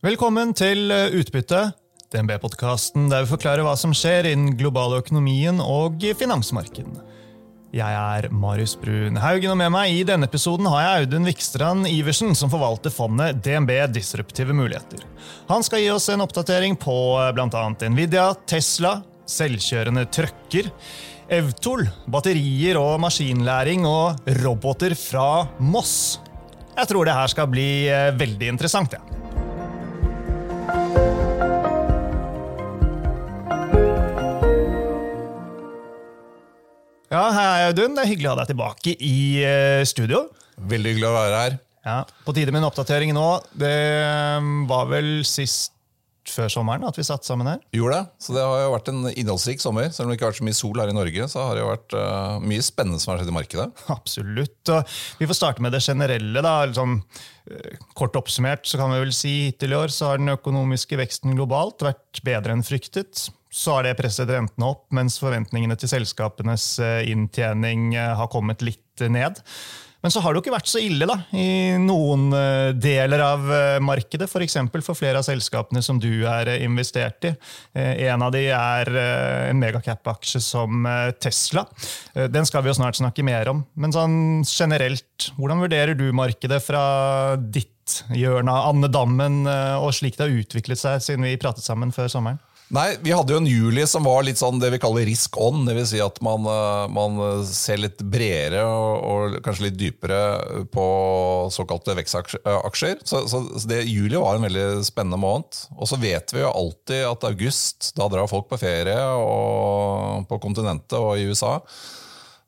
Velkommen til eh, Utbytte, DNB-podkasten der vi forklarer hva som skjer innen globale økonomien og finansmarkedene. Jeg er Marius Brun Haugen, og med meg i denne episoden har jeg Audun Vikstrand Iversen, som forvalter fondet DNB Disruptive muligheter. Han skal gi oss en oppdatering på eh, bl.a. Nvidia, Tesla, selvkjørende trucker, Evtol, batterier og maskinlæring og roboter fra Moss. Jeg tror det her skal bli eh, veldig interessant. Ja. Ja, Hei, Audun. Det er hyggelig å ha deg tilbake i eh, studio. Veldig hyggelig å være her. Ja, På tide med en oppdatering nå. Det eh, var vel sist før sommeren at vi satt sammen her? Gjorde det. Så det har jo vært en innholdsrik sommer. Selv om det ikke har vært så mye sol her i Norge, så har det jo vært uh, mye spennende som har skjedd i markedet. Absolutt. Og vi får starte med det generelle. da. Liksom, kort oppsummert så kan vi vel si hittil i år så har den økonomiske veksten globalt vært bedre enn fryktet så har det presset rentene opp, mens forventningene til selskapenes eh, inntjening eh, har kommet litt ned. Men så har det jo ikke vært så ille da, i noen eh, deler av markedet. F.eks. For, for flere av selskapene som du er investert i. En av de er en megacap-aksje som Tesla. Den skal vi jo snart snakke mer om. Men sånn generelt, hvordan vurderer du markedet fra ditt hjørne av andedammen, og slik det har utviklet seg siden vi pratet sammen før sommeren? Nei, Vi hadde jo en juli som var litt sånn det vi kaller risk on. vil Si at man, eh, man, ser litt bredere og, og, kanskje litt dypere på såkalte vekstaksjer. Så, så, så det, Juli var en veldig spennende måned. Og så vet vi jo alltid at august, da drar folk på ferie på kontinentet og i USA.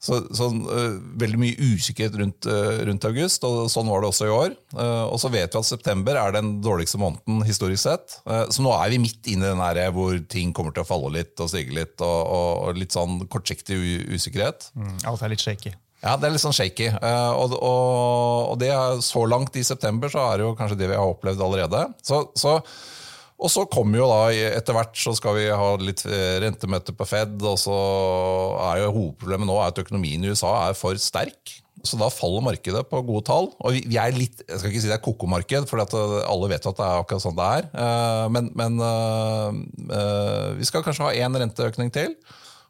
Så, sånn, uh, Veldig mye usikkerhet rundt, uh, rundt, august, og sånn var det også i år. Uh, og så vet vi at september er den dårligste måneden historisk sett. så nå er vi midt inne i den her hvor ting kommer til å falle litt og stige litt, og, og, og litt sånn kortsiktig usikkerhet. Mm, alt er litt shaky. Ja, det er litt sånn shaky. Og, og, det er, så langt i september så er det jo kanskje det vi har opplevd allerede. Så, så og så kommer jo da, etter hvert så skal vi ha litt eh, rentemøte på Fed, og så er jo hovedproblemet nå at økonomien i USA er for sterk. Så da faller markedet på gode tall. Og vi er litt, Jeg skal ikke si det er koko-marked, for eh, alle vet at det er akkurat sånn det er. Eh, men, men vi skal kanskje ha én renteøkning til.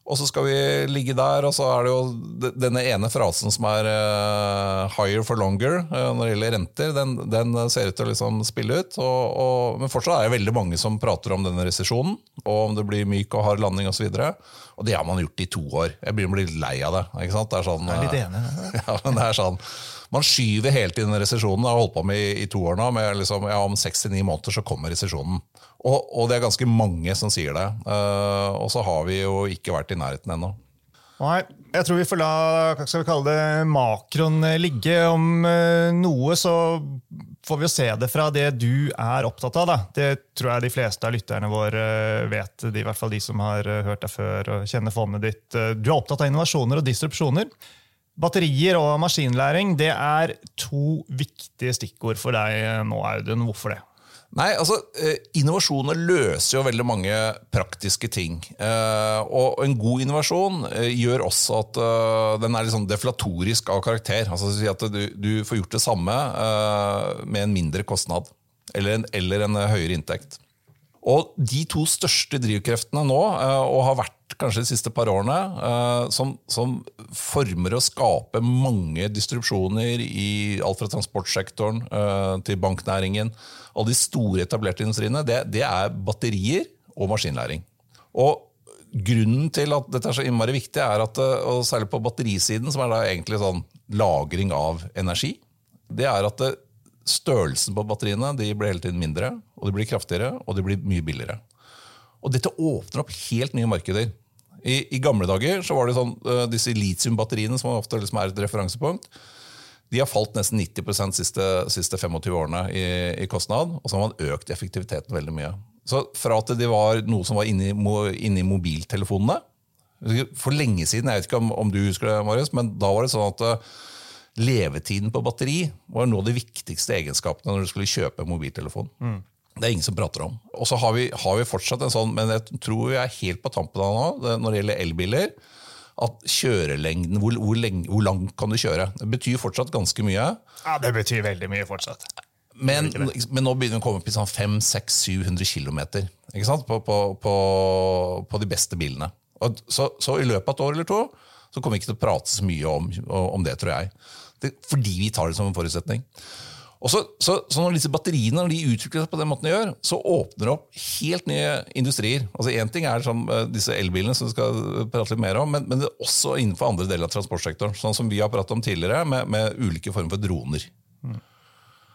Og så skal vi ligge der, og så er det jo denne ene frasen som er uh, 'higher for longer' uh, når det gjelder renter, den, den, ser ut til å liksom spille ut. Og, og, men fortsatt er det veldig mange som prater om denne resesjonen, og om det blir myk og hard landing osv. Og, så og det har man gjort i to år. Jeg begynner å bli lei av det. ikke sant? Det er sånn, jeg er litt enig. ja, men det er sånn, Man skyver helt inn resesjonen. Det har holdt på med i, i to år nå. med liksom, ja, Om seks til ni måneder så kommer resesjonen. Og, og, det er ganske mange som sier det. Uh, og så har vi jo ikke vært i nærheten ennå. Nei, jeg tror vi får la hva skal vi kalle det, makroen ligge. Om uh, noe så får vi jo se det fra det du er opptatt av. Da. Det tror jeg de fleste av lytterne våre vet, i hvert fall de som har hørt deg før og kjenner fondet ditt. Du er opptatt av innovasjoner og disrupsjoner. Batterier og maskinlæring det er to viktige stikkord for deg nå, Audun. Hvorfor det? Nei, altså, eh, Innovasjoner løser jo veldig mange praktiske ting. Eh, og en god innovasjon eh, gjør også at den er sånn deflatorisk av karakter. Altså At du får gjort det samme med en mindre kostnad. Eller en, eller en høyere inntekt. Og de to største drivkreftene nå, og har vært kanskje de siste par årene, som, som former og skaper mange distrupsjoner i alt fra transportsektoren til banknæringen, alle de store etablerte industriene, det, det er batterier og maskinlæring. Og Grunnen til at dette er så innmari viktig, er at, eh, og særlig på batterisiden, som er da egentlig sånn lagring av energi, det er at det, størrelsen på batteriene de blir hele tiden mindre, og de blir kraftigere og de blir mye billigere. Og Dette åpner opp helt nye markeder. I, i gamle dager så var det sånn, uh, disse litiumbatteriene, som ofte liksom er et referansepunkt, de har falt nesten 90 de siste, siste 25 årene i, i, kostnad, og så har man økt effektiviteten veldig mye. Så fra at det var noe som var inni, inni mobiltelefonene For lenge siden, jeg vet ikke om, om, du husker det, Marius, men da var det sånn at uh, levetiden på batteri var noe av de viktigste egenskapene når du skulle kjøpe mobiltelefon. Mm. Det er ingen som prater om. Og så har vi, har vi fortsatt en sånn, men jeg tror vi er helt på tampen av nå, når det gjelder elbiler at kjørelengden hvor, hvor, lenge, hvor, langt kan du kjøre? Det betyr fortsatt ganske mye. Ja, Det betyr veldig mye fortsatt. Men, men nå begynner vi å komme opp i sånn 500-700 km på, på, på, på, de beste bilene. Og så, så, i løpet av et år eller to så kommer vi ikke til å prate så mye om, om det, tror jeg. Det, fordi vi tar det som en forutsetning. Og så, så, så, Når disse batteriene når de utvikler seg på den måten de gjør, så åpner det opp helt nye industrier. Altså Én ting er eh, disse elbilene, som vi skal prate litt mer om, men, men, det er også innenfor andre deler av transportsektoren. Sånn som vi har pratet om tidligere, med, med ulike former for droner. Mm.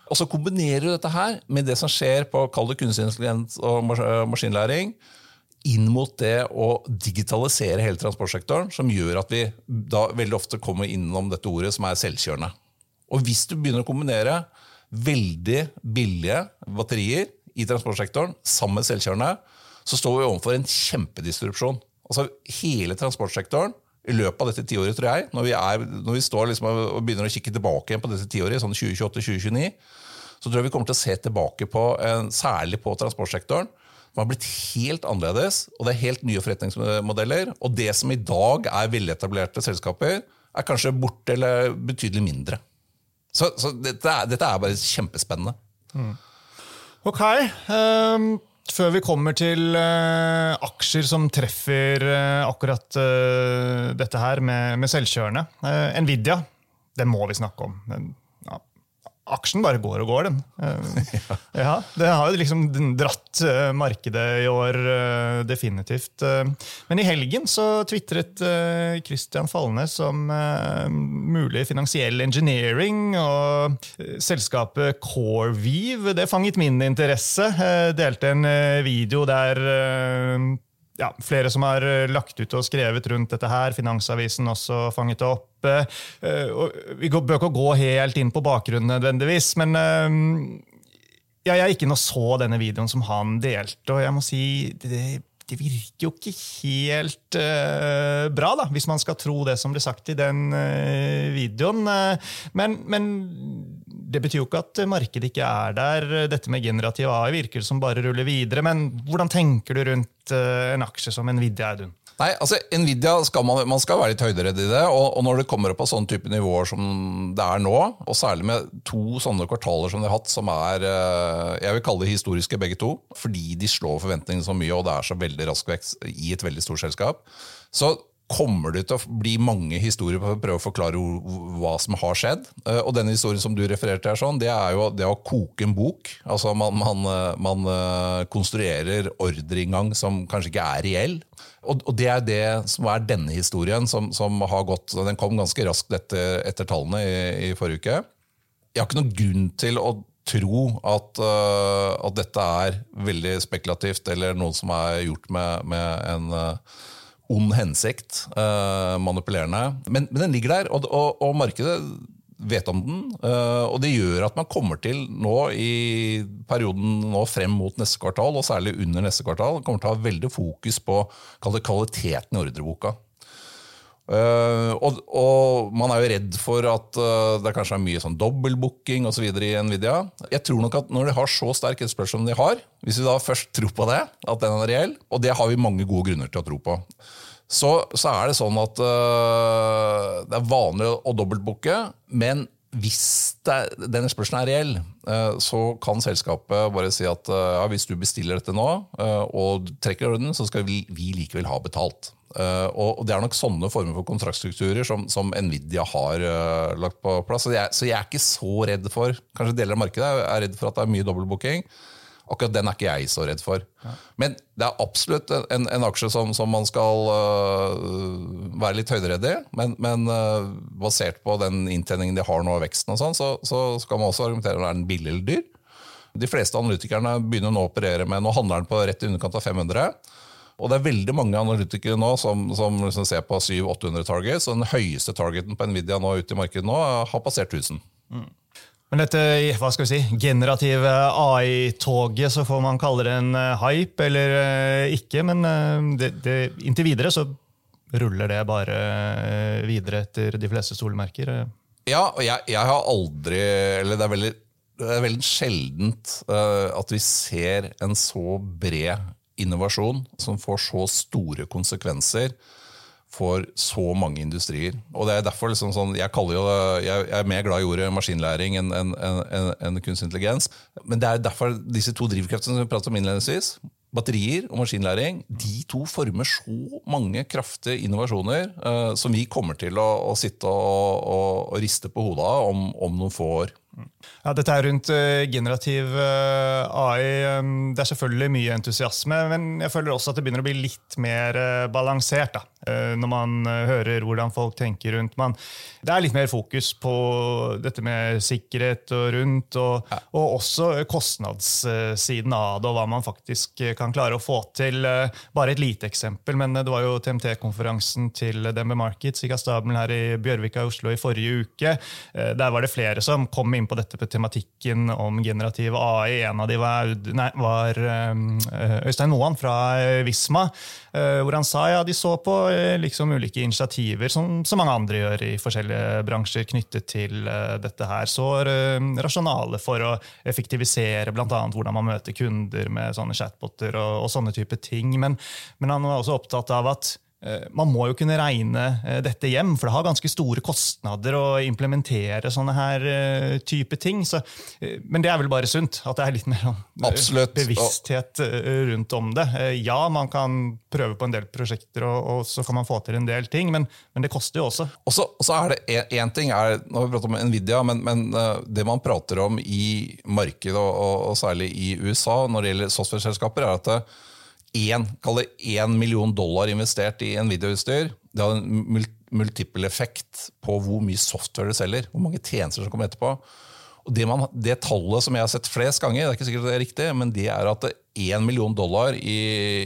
Og så kombinerer du dette her med det som skjer på kall det kunstig intelligens og maskinlæring, inn mot det å digitalisere hele transportsektoren, som gjør at vi da veldig ofte kommer innom dette ordet som er selvkjørende. Og hvis du begynner å kombinere veldig billige batterier i transportsektoren sammen med selvkjørende, så står vi overfor en kjempedistrupsjon. Altså Hele transportsektoren i løpet av dette tiåret, tror jeg, når vi, er, når vi står liksom og begynner å kikke tilbake igjen på dette tiåret, sånn 2028-2029, så tror jeg vi kommer til å se tilbake på, særlig på transportsektoren, har blitt helt annerledes, og det er helt nye forretningsmodeller. Og det som i dag er veletablerte selskaper, er kanskje borte eller betydelig mindre. Så, så dette, er, dette, er, bare kjempespennende. Mm. Ok. Um før vi kommer til uh, aksjer som treffer uh, akkurat uh, dette her med, med selvkjørende. Nvidia, det må vi snakke om. Aksjen bare går og går, den. Uh, ja, Det har jo liksom dratt uh, markedet i år, uh, definitivt. men i helgen så tvitret Christian Falnes om mulig finansiell engineering og selskapet CoreVeave. Det fanget min interesse. delte en video der ja, flere som har eh, lagt ut og skrevet rundt dette her. Finansavisen også fanget det opp. Eh, vi bør ikke gå helt inn på bakgrunnen nødvendigvis, men eh, ja, jeg gikk inn og så denne videoen som han delte, og jeg må si det, det virker jo ikke helt uh, bra, da, hvis man skal tro det som ble sagt i den uh, videoen. men, men det betyr jo ikke at markedet ikke er der. Dette med generativ AI virker som bare ruller videre. Men hvordan tenker du rundt uh, en aksje som Nvidia, Audun? Nei, altså Nvidia skal man, man skal være litt høyderedd i det. Og, og, når det kommer opp på sånne type nivåer som det er nå, og særlig med to sånne kvartaler som de har hatt, som er eh, jeg vil kalle det historiske begge to, fordi de slår forventningene så mye, og det er så veldig rask vekst i et veldig stort selskap, så kommer det til å bli mange historier for å prøve å forklare hva som har skjedd. Eh, og denne historien som du refererte her, sånn, det er jo det å koke en bok. Altså Man, man, eh, man eh, konstruerer ordreinngang som kanskje ikke er reell. Og, det er det som er denne historien, som, som har gått Den kom ganske raskt etter, etter tallene i, i, forrige uke. Jeg har ikke noen grunn til å tro at, at dette er veldig spekulativt, eller noe som er gjort med, med en ond hensikt, uh, manipulerende. Men, men, den ligger der, og, og, og, markedet vet om den. Uh, og det gjør at man kommer til nå i perioden nå frem mot neste kvartal, og særlig under neste kvartal, kommer til å ha veldig fokus på kvaliteten i ordreboka. Uh, og, og, man er jo redd for at uh, det kanskje er mye sånn dobbeltbooking osv. Så i Nvidia. Jeg tror nok at når de har så sterk etterspørsel som de har, hvis vi da først tror på det, at den er reell, og det har vi mange gode grunner til å tro på, så, så er det sånn at uh, det er vanlig å dobbeltbooke, men hvis det, den spørsmålen er reell, så kan selskapet bare si at ja, hvis du bestiller dette nå og trekker orden, så skal vi, vi likevel ha betalt. Og Det er nok sånne former for kontraktstrukturer som, som Nvidia har lagt på plass. Så jeg, så jeg, er ikke så redd for Kanskje deler av markedet er redd for at det er mye dobbeltbooking. Akkurat den er ikke jeg så redd for. Men det er absolutt en, en aksje som, som, man skal uh, være litt høyderedd i. Men, men basert på den inntjeningen de har nå, og veksten, og sånn, så, så, skal man også argumentere om er den billig eller dyr. De fleste analytikerne begynner nå å operere med Nå handler den på rett i underkant av 500. Og det er veldig mange analytikere nå som, som liksom ser på 700-800 targets, og den høyeste targeten på Nvidia nå ute i markedet nå har passert 1000. Mm. Men dette hva skal vi si, generative AI-toget, så får man kalle det en eh, hype eller eh, ikke. Men eh, det, det, inntil videre så ruller det bare videre etter de fleste solmerker. Ja, og jeg, jeg har aldri Eller det er veldig, det er veldig sjeldent uh, at vi ser en så bred innovasjon som får så store konsekvenser for så mange industrier. Og det er derfor liksom sånn, jeg, jo, jeg, er mer glad i ordet maskinlæring enn en, en, en, kunstig intelligens. Men det er derfor disse to drivkreftene som vi pratet om innledningsvis, batterier og maskinlæring, de to former så mange kraftige innovasjoner uh, som vi kommer til å, å sitte og, og, og, riste på hodet av om, om noen få år. Ja, dette er rundt uh, generativ eh, AI. Det er selvfølgelig mye entusiasme, men jeg føler også at det begynner å bli litt mer uh, balansert. Da, når man hører hvordan folk tenker rundt. Man, det er litt mer fokus på dette med sikkerhet og rundt, og, og også kostnadssiden av det, og hva man faktisk kan klare å få til. Bare et lite eksempel, men det var jo TMT-konferansen til DNB Markets i Kastabelen her i Bjørvika i Oslo i forrige uke. Der var det flere som kom inn på dette på tematikken om generativ AI. En av de var, nei, var eh, Øystein Moan fra eh, Visma, eh, hvor han sa ja, de så på liksom ulike initiativer som, som mange andre gjør i forskjellige bransjer knyttet til dette her. Så rasjonale for å effektivisere bl.a. hvordan man møter kunder med sånne chatboter og, og sånne type ting. Men, men han var også opptatt av at man må jo kunne regne eh, dette hjem, for det har ganske store kostnader å implementere sånne her eh, type ting. Så, men det er vel bare sunt? At det er litt mer sånn, Absolutt. bevissthet rundt om det. Ja, man kan prøve på en del prosjekter, og, og så kan man få til en del ting, men, men det koster jo også. Og så er det én ting er, Nå har vi pratet om Nvidia, men, men, det man prater om i markedet, og, og, særlig i USA når det gjelder software-selskaper, er at det, én, én million dollar investert i en videoutstyr, det har en multiple effekt på hvor mye software du selger. Hvor mange tjenester som kommer etterpå. Og det, man, det, tallet som jeg har sett flest ganger, det er ikke sikkert det er riktig, men det er at én million dollar i,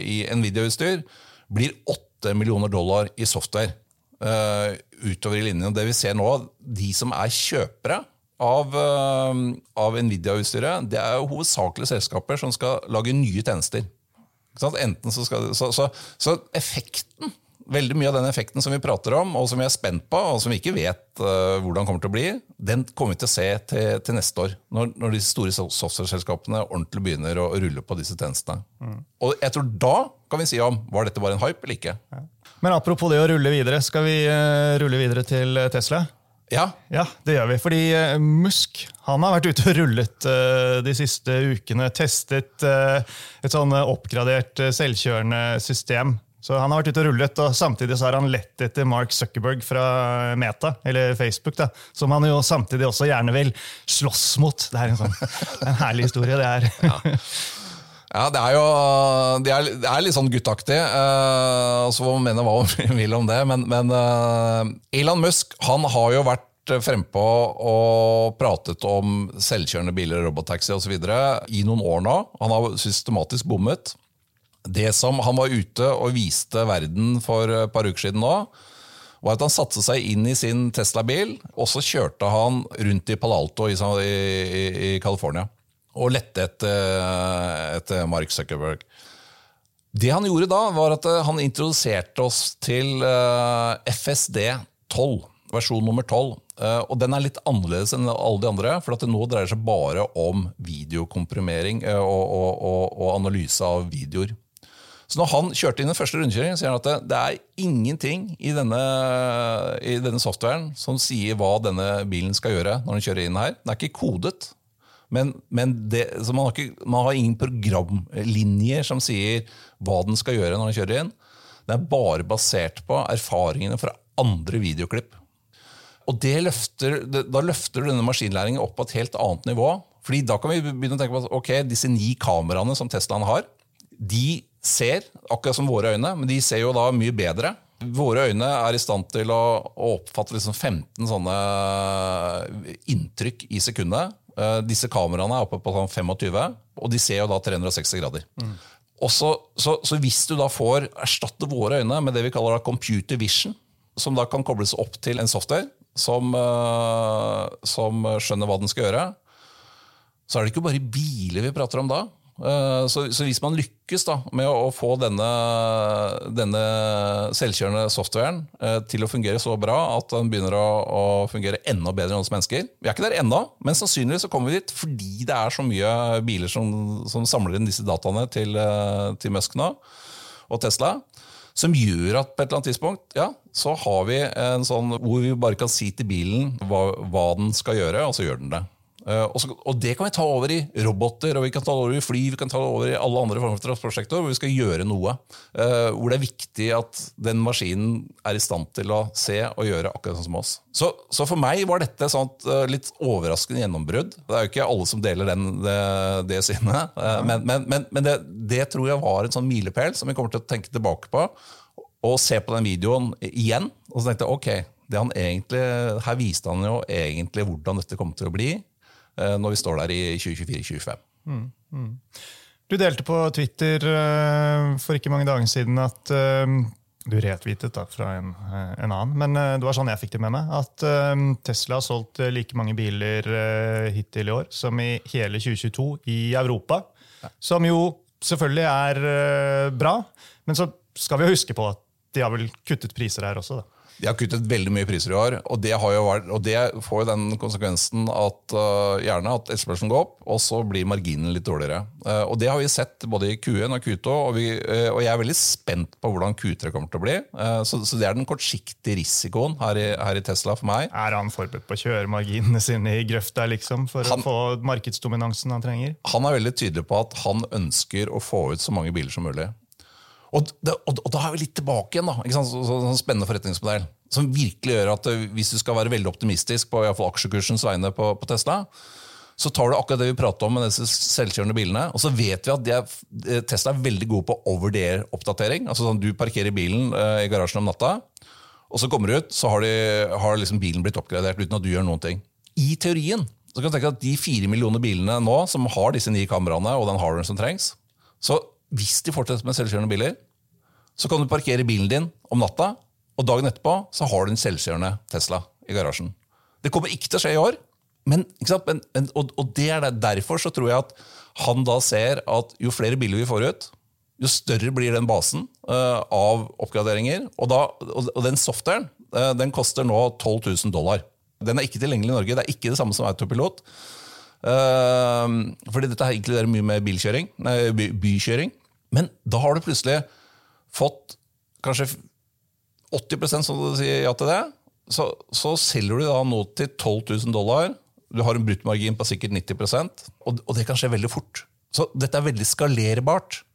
i en videoutstyr blir åtte millioner dollar i software. Uh, utover i linjen. Det vi ser nå, de som er kjøpere av, uh, av Nvidia-utstyret, det er jo hovedsakelig selskaper som skal lage nye tjenester. Enten så, skal, så, så, så, effekten, veldig mye av den effekten som vi prater om, og som vi er spent på, og som vi ikke vet uh, hvordan kommer til å bli, den kommer vi til å se til, til neste år. Når, når de store software-selskapene ordentlig begynner å, rulle på disse tjenestene. Mm. Og jeg tror da kan vi si om var dette bare en hype eller ikke. Ja. Men apropos det å rulle videre, skal vi uh, rulle videre til Tesla? Ja. ja, det gjør vi. Fordi eh, Musk han har vært ute og rullet uh, de siste ukene. Testet uh, et sånn oppgradert selvkjørende system. Så Han har vært ute og rullet, og samtidig så har han lett etter Mark Zuckerberg fra Meta, eller Facebook, da, som han jo samtidig også gjerne vil slåss mot. Det er en, sånn, en herlig historie. det er. Ja. Ja, det er jo det er, det er litt sånn guttaktig. Uh, så får man mene hva man vil om det. Men, men uh, Elon Musk han har jo vært frempå og pratet om selvkjørende biler, robotaxi osv. i noen år nå. Han har systematisk bommet. Det som han var ute og viste verden for et par uker siden nå, var at han satte seg inn i sin Tesla-bil, og så kjørte han rundt i Palalto i, i, i California og lette etter, etter Mark Zuckerberg. Det han gjorde da, var at eh, han introduserte oss til eh, FSD 12, versjon nummer 12. Eh, og den er litt annerledes enn alle de andre, for at det nå dreier seg bare om videokomprimering og, og, og, og analyse av videoer. Så når han kjørte inn den første rundkjøringen, sier han at det er ingenting i denne, i denne, softwaren som sier hva denne bilen skal gjøre når den kjører inn her. Den er ikke kodet. Men, men det, man, har ikke, man, har ingen programlinjer som sier hva den skal gjøre når den kjører inn. Det er bare basert på erfaringene fra andre videoklipp. Og løfter, Da løfter du denne maskinlæringen opp på et helt annet nivå. Fordi Da kan vi begynne å tenke på at ok, disse ni kameraene som Teslaen har, de ser akkurat som våre øyne, men de ser jo da mye bedre. Våre øyne er i stand til å, å oppfatte liksom 15 sånne inntrykk i sekundet. Uh, disse kameraene er oppe på sånn 25, og de ser jo da 360 grader. Mm. Også, så, så, hvis du da får erstatte våre øyne med det vi kaller da computer vision, som da kan kobles opp til en software som, uh, som skjønner hva den skal gjøre, så er det ikke bare biler vi prater om da. Eh, så, så, hvis man lykkes da, med å, få denne, denne selvkjørende softwaren eh, til å fungere så bra at den begynner å, å, fungere enda bedre enn hos mennesker Vi er ikke der ennå, men sannsynligvis så kommer vi dit fordi det er så mye biler som, som samler inn disse dataene til, eh, til Musk nå, og Tesla. Som gjør at på et eller annet tidspunkt ja, så har vi en sånn hvor vi bare kan si til bilen hva, hva den skal gjøre, og så gjør den det. Uh, og, så, og, det kan vi ta over i roboter, og vi kan ta over i fly, vi kan ta over i alle andre former for transportsektor, hvor vi skal gjøre noe. Uh, hvor det er viktig at den maskinen er i stand til å se og gjøre akkurat sånn som oss. Så, så for meg var dette et sånt uh, litt overraskende gjennombrudd. Det er jo ikke alle som deler den, det, det synet, men, men, men, men det, det, tror jeg var en sånn milepæl som vi kommer til å tenke tilbake på. Og se på den videoen igjen, og så tenkte jeg ok, egentlig, her viste han jo egentlig hvordan dette kom til å bli. Eh, når vi står der i 2024-2025. Mm, mm. Du delte på Twitter eh, for ikke mange dager siden at eh, du retvitet da, fra en, en, annen, men det var sånn jeg fikk det med meg. At Tesla har solgt like mange biler hittil i år som i hele 2022 i Europa. Som jo selvfølgelig er bra, men så skal vi huske på at de har vel kuttet priser her også. da. De har kuttet veldig mye priser i år, og det, vært, og det får jo den konsekvensen at uh, gjerne at etterspørselen går opp, og så blir marginen litt dårligere. Uh, og Det har vi sett både i Q1 og Q2, og, vi, uh, og jeg er veldig spent på hvordan Q3 kommer til å bli. Så, så, det er den kortsiktige risikoen her i, her i, Tesla for meg. Er han forberedt på å kjøre marginene sine i grøfta liksom, for han, å få markedsdominansen han trenger? Han er veldig tydelig på at han ønsker å få ut så mange biler som mulig. Og, det, og, og, da er vi litt tilbake igjen. da, ikke sant? Så, så, sånn spennende forretningsmodell. Som virkelig gjør at eh, hvis du skal være veldig optimistisk på i fall aksjekursens vegne på, på, Tesla, så tar du akkurat det vi prater om med disse selvkjørende bilene. Og så vet vi at er, eh, Tesla er veldig god på over-der-oppdatering. altså sånn Du parkerer bilen eh, i garasjen om natta, og så kommer du ut, så har, de, har liksom bilen blitt oppgradert uten at du gjør noen ting. I teorien så kan du tenke at de fire millioner bilene nå som har disse nye kameraene og den hardwaren som trengs, så hvis de fortsetter med selvkjørende biler, så kan du parkere bilen din om natta, og dagen etterpå så har du en selvkjørende Tesla i garasjen. Det kommer ikke til å skje i år, men, men, men, og, og, det er derfor så tror jeg at han da ser at jo flere biler vi får ut, jo større blir den basen uh, av oppgraderinger. Og, da, og, og den softwaren uh, den koster nå 12 000 dollar. Den er ikke tilgjengelig i Norge. Det er ikke det samme som autopilot. Uh, fordi dette her inkluderer mye med bilkjøring, nei, by, bykjøring. Men da har du plutselig fått kanskje 80 som du sier ja til det, så, så, selger du da nå til 12 000 dollar. Du har en bruttmargin på sikkert 90 og, og det kan skje veldig fort. Så dette er veldig skalerbart.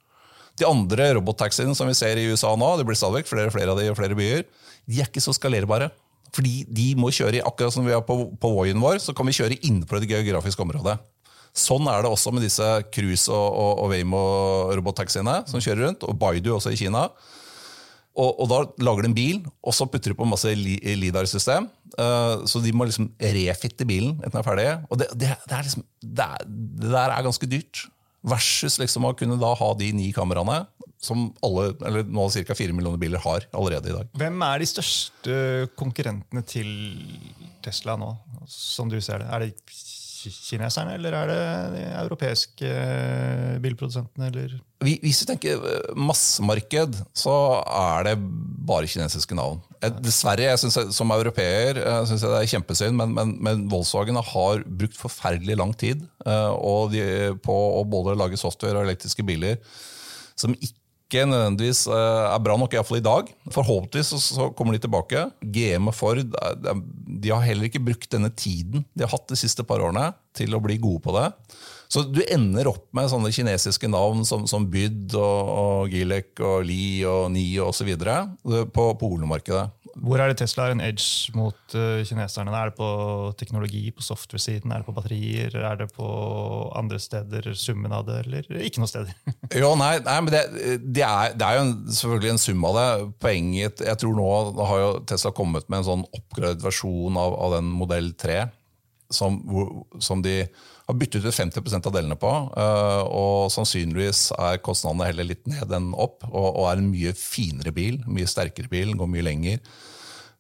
De andre robottaxiene som vi ser i USA nå, det blir stadig flere, flere av de i flere byer, de er ikke så skalerbare. Fordi de må kjøre akkurat som vi har på, på Voien vår, så kan vi kjøre innenfor det geografiske området. Sånn er det også med disse Cruise og, og, og Waymo-robottaxiene som kjører rundt, og Baidu også i Kina. Og, og, da lager de en bil, og så putter de på masse LIDAR-system. Uh, så de må liksom refitte bilen etter den er ferdig. Og det, det, det, er liksom, det, er, det, der er ganske dyrt. Versus liksom å kunne da ha de ni kameraene som alle, eller nå ca. fire millioner biler har allerede i dag. Hvem er de største konkurrentene til Tesla nå, som du ser det? Er det kineserne, eller er det de europeiske eh, bilprodusentene? Eller? Hvis vi tenker eh, massemarked, så er det bare kinesiske navn. Dessverre, jeg synes, som europeer syns jeg det er kjempesynd, men, men, men, Volkswagen har brukt forferdelig lang tid de, på å både lage software og elektriske biler som ikke ikke nødvendigvis eh, er bra nok, iallfall i dag. Forhåpentligvis så, kommer de tilbake. GM og Ford de har heller ikke brukt denne tiden de har hatt de siste par årene, til å bli gode på det. Så du ender opp med sånne kinesiske navn som, som Byd og, og Gilek og Li og Ni osv. på polmarkedet. Hvor er det Tesla har en edge mot uh, kineserne? Er det på teknologi, på software-siden, er det på batterier? Er det på andre steder, summen av det, eller ikke noe steder? jo, nei, nei men det, det, er, det, er, jo en, selvfølgelig en sum av det. Poenget Jeg tror nå har jo Tesla kommet med en sånn oppgradert versjon av, av den modell 3, som, som de har byttet ut 50% av delene på. Eh, og sannsynligvis er kostnadene heller litt ned enn opp. Og, er en mye finere bil, mye sterkere bil, går mye lenger.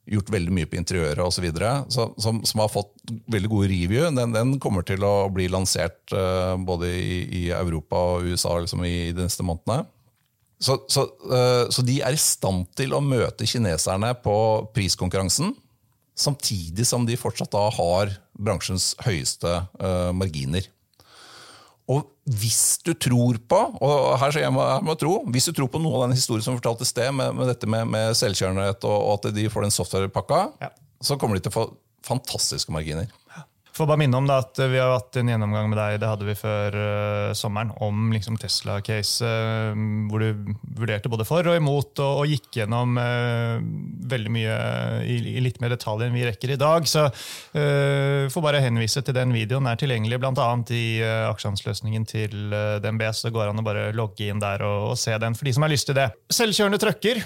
Gjort veldig mye på interiøret osv. Som, som har fått veldig god review. Den, den, kommer til å bli lansert uh, både i, i, Europa og USA liksom, i de neste månedene. Så, så, uh, så de er i stand til å møte kineserne på priskonkurransen samtidig som de fortsatt da har bransjens høyeste uh, marginer. Og hvis du tror på og her jeg må, jeg må tro, hvis du tror på noe av den historien som fortalte i sted, med, med dette med, med selvkjørenhet og, og, at de får den softwarepakka, Ja. så kommer de til å få fantastiske marginer. Får bare minne om det at vi har hatt en gjennomgang med deg det hadde vi før uh, sommeren, om liksom Tesla-case, uh, hvor du vurderte både for og imot, og, og gikk gjennom uh, veldig mye i, i litt mer detalj enn vi rekker i dag. Så uh, får bare henvise til den videoen. Er tilgjengelig bl.a. i uh, aksjehandelsløsningen til uh, DNB, så det går an å bare logge inn der og, og se den for de som har lyst til det. Selvkjørende trucker.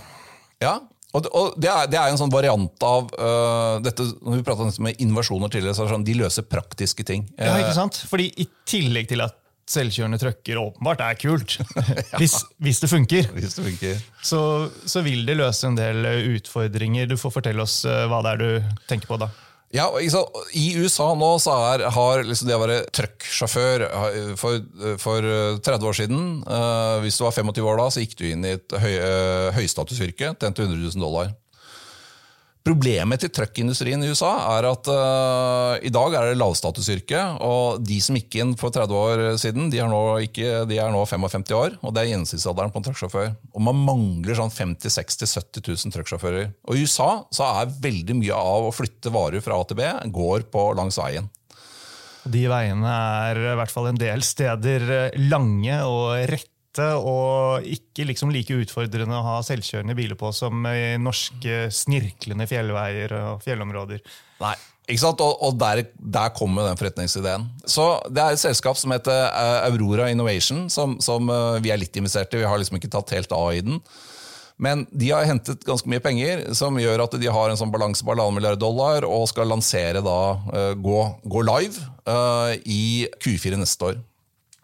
Ja, og, det- og det, er, det er en sånn variant av uh, dette, når vi pratet om dette med innovasjoner tidligere, så er det sånn, de løser praktiske ting. Ja, Eh, ikke sant? Fordi i tillegg til at selvkjørende trucker åpenbart er kult, hvis, hvis det funker, hvis det funker. så, så vil det løse en del utfordringer. Du får fortelle oss eh, hva det er du tenker på da. Ja? I USA nå så er, har liksom det å være trucksjåfør eh, for, for eh, 30 år siden uh, Hvis du var 25 år da, så gikk du inn i et høy, uh, høystatusyrke, tjente 100 000 dollar. Problemet til truckindustrien i USA er at uh, i dag er det lavstatusyrke, og de som gikk inn for 30 år siden, de er nå, ikke, de er nå 55 år, og det er gjennomsnittsalderen på en trucksjåfør. Og man mangler sånn 50 60 70 000 trucksjåfører. Og i USA så er veldig mye av å flytte varer fra A til B går på langs veien. De veiene er i hvert fall en del steder eh, lange og rette, og ikke liksom like utfordrende å ha selvkjørende biler på som i norske snirklende fjellveier og fjellområder. Nei, ikke sant? Og, og der, der kommer den forretningsideen. Så Det er et selskap som heter eh, Aurora Innovation, som, som eh, vi er litt investert i. Vi har liksom ikke tatt helt av i den. Men de har hentet ganske mye penger, som gjør at de har en sånn balanse på halvannen milliard dollar og skal lansere da, eh, gå, gå live uh, i Q4 neste år.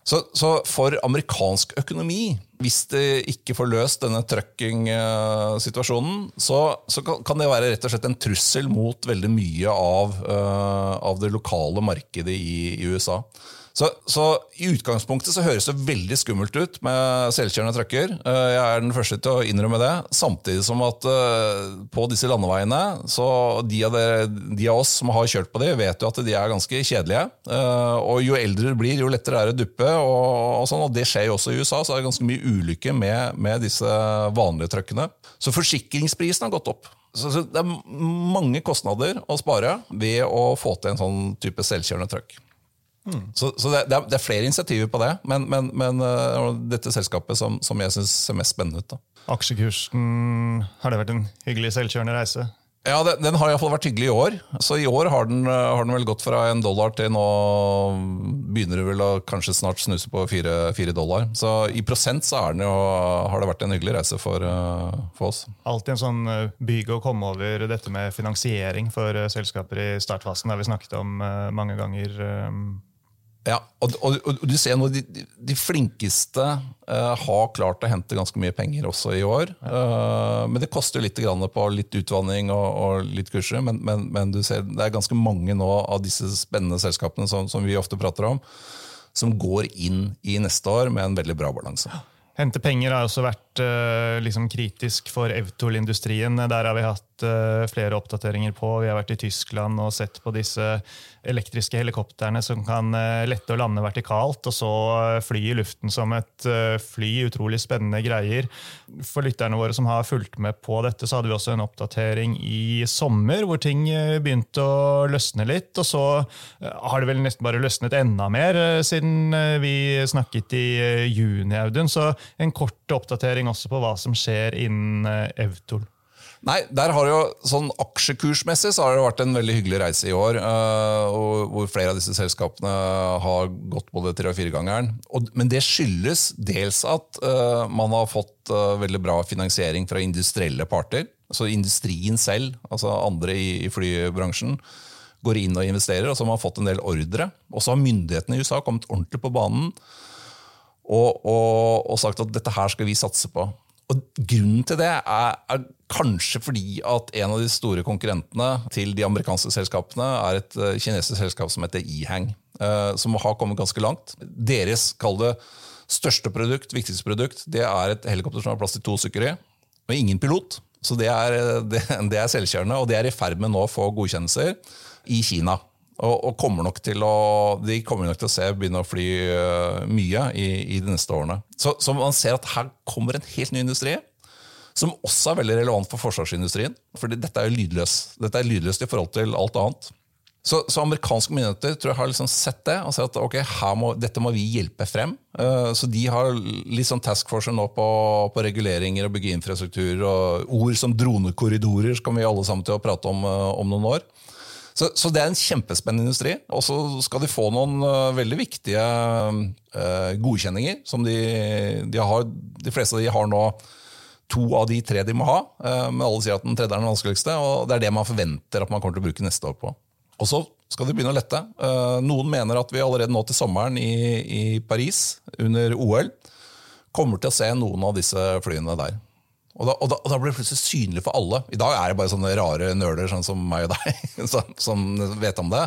Så, så for amerikansk økonomi, hvis det ikke får løst denne trucking-situasjonen, så, så kan kan det være rett og slett en trussel mot veldig mye av, eh, av det lokale markedet i, i USA. Så, så I utgangspunktet så høres det veldig skummelt ut med selvkjørende trucker. Eh, Jeg er den første til å innrømme det. Samtidig som at eh, på disse landeveiene, så de av, dere, de av oss som har kjørt på de, vet jo at de er ganske kjedelige. Eh, Og jo eldre du blir, jo lettere er det å duppe. Og, og, sånn, og det skjer jo også i USA, så er det ganske mye ulykke med, med disse vanlige truckene. Så forsikringsprisen har gått opp. Så, så det er mange kostnader å spare ved å få til en sånn type selvkjørende truck. Så, så det, det, er, det er flere initiativer på det, men, men, men uh, dette selskapet som, som jeg syns ser mest spennende ut. da. Aksjekursen, har det vært en hyggelig selvkjørende reise? Ja, Den, den har i hvert fall vært hyggelig i år. Så i år har den, uh, har den vel gått fra en dollar til nå begynner det vel å kanskje snart snuse på fire, fire dollar. Så i prosent så den jo, har det vært en hyggelig reise for, uh, for oss. Alltid en sånn eh, byg å komme over dette med finansiering for eh, selskaper i startfasen. Det har vi snakket om eh, mange ganger. Eh, Ja, og, og, og du ser nå, de, de flinkeste uh, har klart å hente ganske mye penger også i år. Uh, men det koster litt grann på litt utvanning og, og litt kurser. Men, men, men du ser, det er ganske mange nå av disse spennende selskapene som, som vi ofte prater om, som går inn i neste år med en veldig bra balanse. Hente penger har også vært uh, liksom kritisk for Evtol-industrien. Der har vi hatt eh, flere oppdateringer på. Vi har vært i Tyskland og sett på disse elektriske helikoptrene som kan eh, lette og lande vertikalt, og så eh, fly i luften som et fly. Utrolig spennende greier. For lytterne våre som har fulgt med på dette, så hadde vi også en oppdatering i sommer hvor ting begynte å løsne litt. Og så har det vel nesten bare løsnet enda mer siden vi snakket i juni, Audun. Så en kort oppdatering også på hva som skjer innen Evtol. Nei, der har det jo sånn Aksjekursmessig så har det vært en veldig hyggelig reise i år. Uh, hvor flere av disse selskapene har gått både tre- og firegangeren. Men det skyldes dels at uh, man har fått uh, veldig bra finansiering fra industrielle parter. Altså industrien selv, altså andre i, i flybransjen, går inn og investerer. Og så har man fått en del ordre. Og så har myndighetene i USA kommet ordentlig på banen og, og, og sagt at dette her skal vi satse på. Og Grunnen til det er, er kanskje fordi at en av de store konkurrentene til de amerikanske selskapene er et eh, kinesisk selskap som heter Ehang, eh, som har kommet ganske langt. Deres kall det største produkt, viktigste produkt, det er et helikopter som har plass til to stykker i, og ingen pilot. Så det er, det, det er selvkjørende, og det er i ferd med nå å få godkjennelser i Kina. Og, og kommer nok til å, de kommer nok til å se begynne å fly uh, mye i, i, de neste årene. Så, så, man ser at her kommer en helt ny industri, som også er veldig relevant for forsvarsindustrien. For dette er jo lydløst. Dette er lydløst i forhold til alt annet. Så, så, amerikanske myndigheter tror jeg har liksom sett det og sett at ok, må, dette må vi hjelpe frem. Uh, så de har litt sånn task force nå på, på, reguleringer og bygge infrastruktur. og Ord som dronekorridorer skal vi alle sammen til å prate om uh, om noen år. Så, så, det er en kjempespennende industri. Og så skal de få noen uh, veldig viktige uh, godkjenninger. som de, de, har, de, fleste av de har nå to av de tre de må ha, uh, men alle sier at den tredje er den vanskeligste. og Det er det man forventer at man kommer til å bruke neste år på. Og så skal de begynne å lette. Noen mener at vi allerede nå til sommeren i, i Paris, under OL, kommer til å se noen av disse flyene der. Og da, og, da, og da, blir det plutselig synlig for alle. I dag er det bare sånne rare nøler sånn som meg og deg som, som vet om det.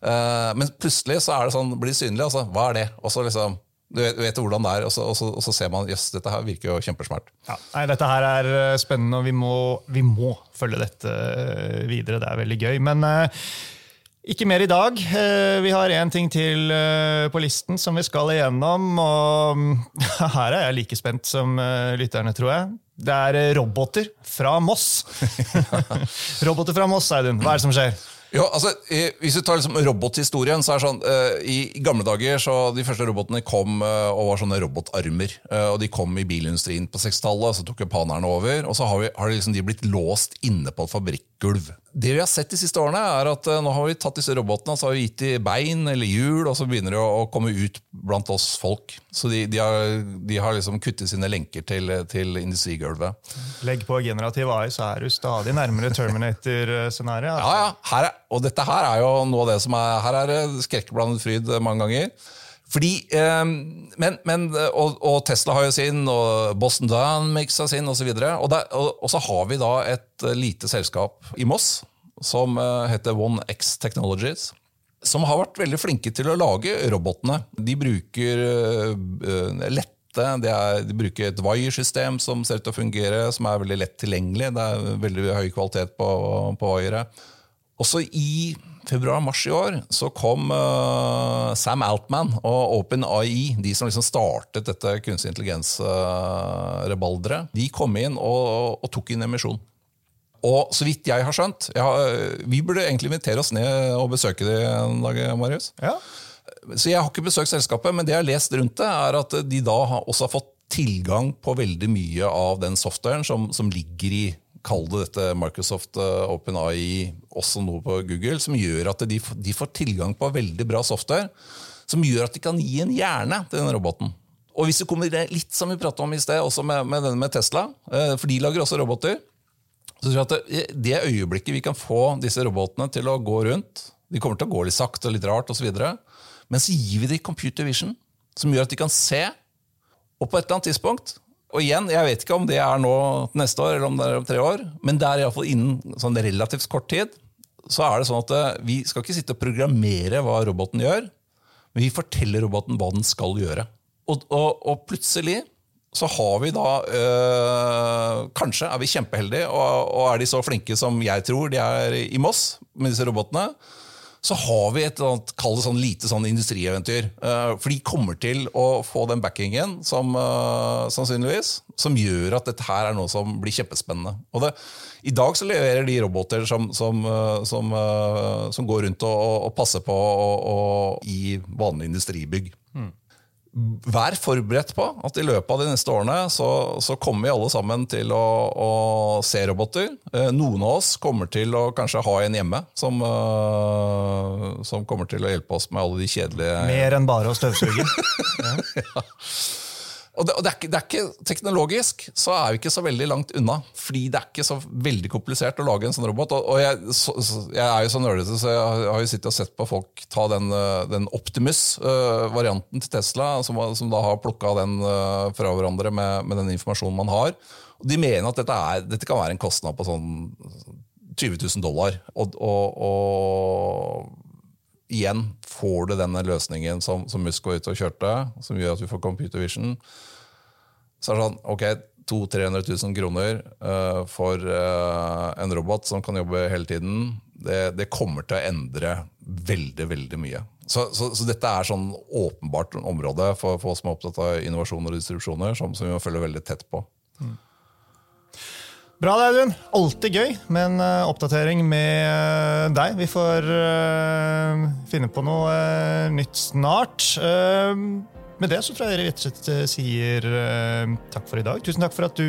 Uh, men plutselig så er det sånn, blir det synlig. Altså, hva er det? Og så liksom, du vet, vet hvordan det er, og så, og så, så ser man jøss, dette her virker jo kjempesmart. Ja, nei, Dette her er eh, spennende, og vi må, vi må, følge dette eh, videre. Det er veldig gøy. Men uh, ikke mer i dag. Vi har én ting til på listen som vi skal igjennom. Og her er jeg like spent som lytterne, tror jeg. Det er eh, roboter fra Moss. roboter fra Moss, Audun. Hva er det som skjer? Jo, altså, Hvis du tar liksom robothistorien, så er det sånn uh, i, i, gamle dager så De første robotene kom uh, og var sånne robotarmer. Uh, og De kom i bilindustrien på 60-tallet, så tok japanerne over. Og så har, vi, har de, liksom, de blitt låst inne på et fabrikkgulv. Det vi har sett de siste årene, er at uh, nå har vi tatt disse robotene så har vi gitt dem bein eller hjul, og så begynner de å komme ut blant oss folk. Så de, de har, de har liksom kuttet sine lenker til, til industrigulvet. Legg på generativ AI, så er du stadig nærmere Terminator-scenarioet. Altså. Ja, ja. Her er, og dette her er jo noe av det som er Her er det skrekkblandet fryd mange ganger. Fordi, eh, men, men, og, og, Tesla har jo sin, og Boston Dynamics har sin osv. Og, så og, og, så har vi da et lite selskap i Moss som eh, heter One X Technologies. Som har vært veldig flinke til å lage robotene. De bruker lette de, er, de, bruker et wire-system som ser ut til å fungere, som er veldig lett tilgjengelig. Det er veldig høy kvalitet på, på wire. Også i februar-mars i år så kom uh, Sam Altman og OpenAI, de som liksom startet dette kunstig intelligens-rebalderet, uh, de kom inn og, og, tok inn emisjon. Og så vidt jeg har skjønt jeg har, Vi burde egentlig invitere oss ned og besøke det en dag, Marius. Ja. Så Jeg har ikke besøkt selskapet, men det jeg har lest rundt det, er at de da også har fått tilgang på veldig mye av den softwaren som, som ligger i kall det dette Microsoft uh, OpenAI, også noe på Google, som gjør at de, de, får tilgang på veldig bra software. Som gjør at de kan gi en hjerne til den roboten. Og hvis det kommer litt som vi pratet om i sted, også med, med denne med Tesla, uh, for de lager også roboter, så tror jeg at det, det øyeblikket vi kan få disse robotene til å gå rundt De kommer til å gå litt sakte og litt rart, og så videre, men så gir vi dem computer vision, som gjør at de kan se. Og på et eller annet tidspunkt og igjen, Jeg vet ikke om det er nå neste år eller om det er om tre år, men det er iallfall innen sånn relativt kort tid. Så er det sånn at eh, Vi skal ikke sitte og programmere hva roboten gjør, men vi forteller roboten hva den skal gjøre. Og, og, og plutselig så har vi da øh, Kanskje er vi kjempeheldige, og, og, er de så flinke som jeg tror de er i Moss med disse robotene, så har vi et annet, kall det sånn lite sånn industrieventyr. Uh, for de kommer til å få den backingen som, uh, sannsynligvis, som gjør at dette her er noe som blir kjempespennende. Og det, I dag så leverer de roboter som, som, uh, som, som går rundt og, og passer på og, og, i vanlige industribygg. Mm vær forberedt på at i løpet av de neste årene så, så kommer vi alle sammen til å, å se roboter. Eh, noen av oss kommer til å kanskje ha en hjemme som, uh, som kommer til å hjelpe oss med alle de kjedelige Mer enn bare å støvsuge? ja. Og, det, og det, er ikke, det, er ikke, Teknologisk så er vi ikke så veldig langt unna. Fordi det er ikke så veldig komplisert å lage en sånn robot. Og, og jeg, så, jeg, er jo så nerdete, så jeg har jo sittet og sett på folk ta den, eh, den Optimus-varianten uh, til Tesla, som, som, da har plukka den uh, fra hverandre med, med, den informasjonen man har. Og De mener at dette, er, dette kan være en kostnad på sånn 20 000 dollar. og, og, igjen får du denne løsningen som, som Musk var ute og kjørte, som gjør at vi får computer vision. Så er det sånn, ok, 200 000-300 000 kroner uh, for uh, en robot som kan jobbe hele tiden, det, det, kommer til å endre veldig veldig mye. Så, så, så dette er sånn åpenbart område for, for oss som er opptatt av innovasjon og distribusjoner, som, som vi må følge veldig tett på. Bra, Audun. Alltid gøy med en uh, oppdatering med uh, deg. Vi får uh, finne på noe nytt snart. Med det så tror jeg og slett sier takk for i dag. Tusen takk for at du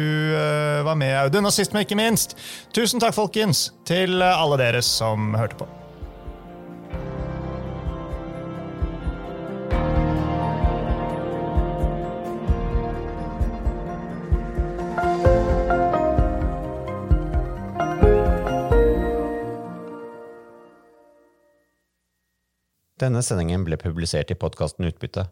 var med, Audun. Og sist, men ikke minst, tusen takk, folkens, til alle dere som hørte på. Denne sendingen ble publisert i podkasten Utbytte.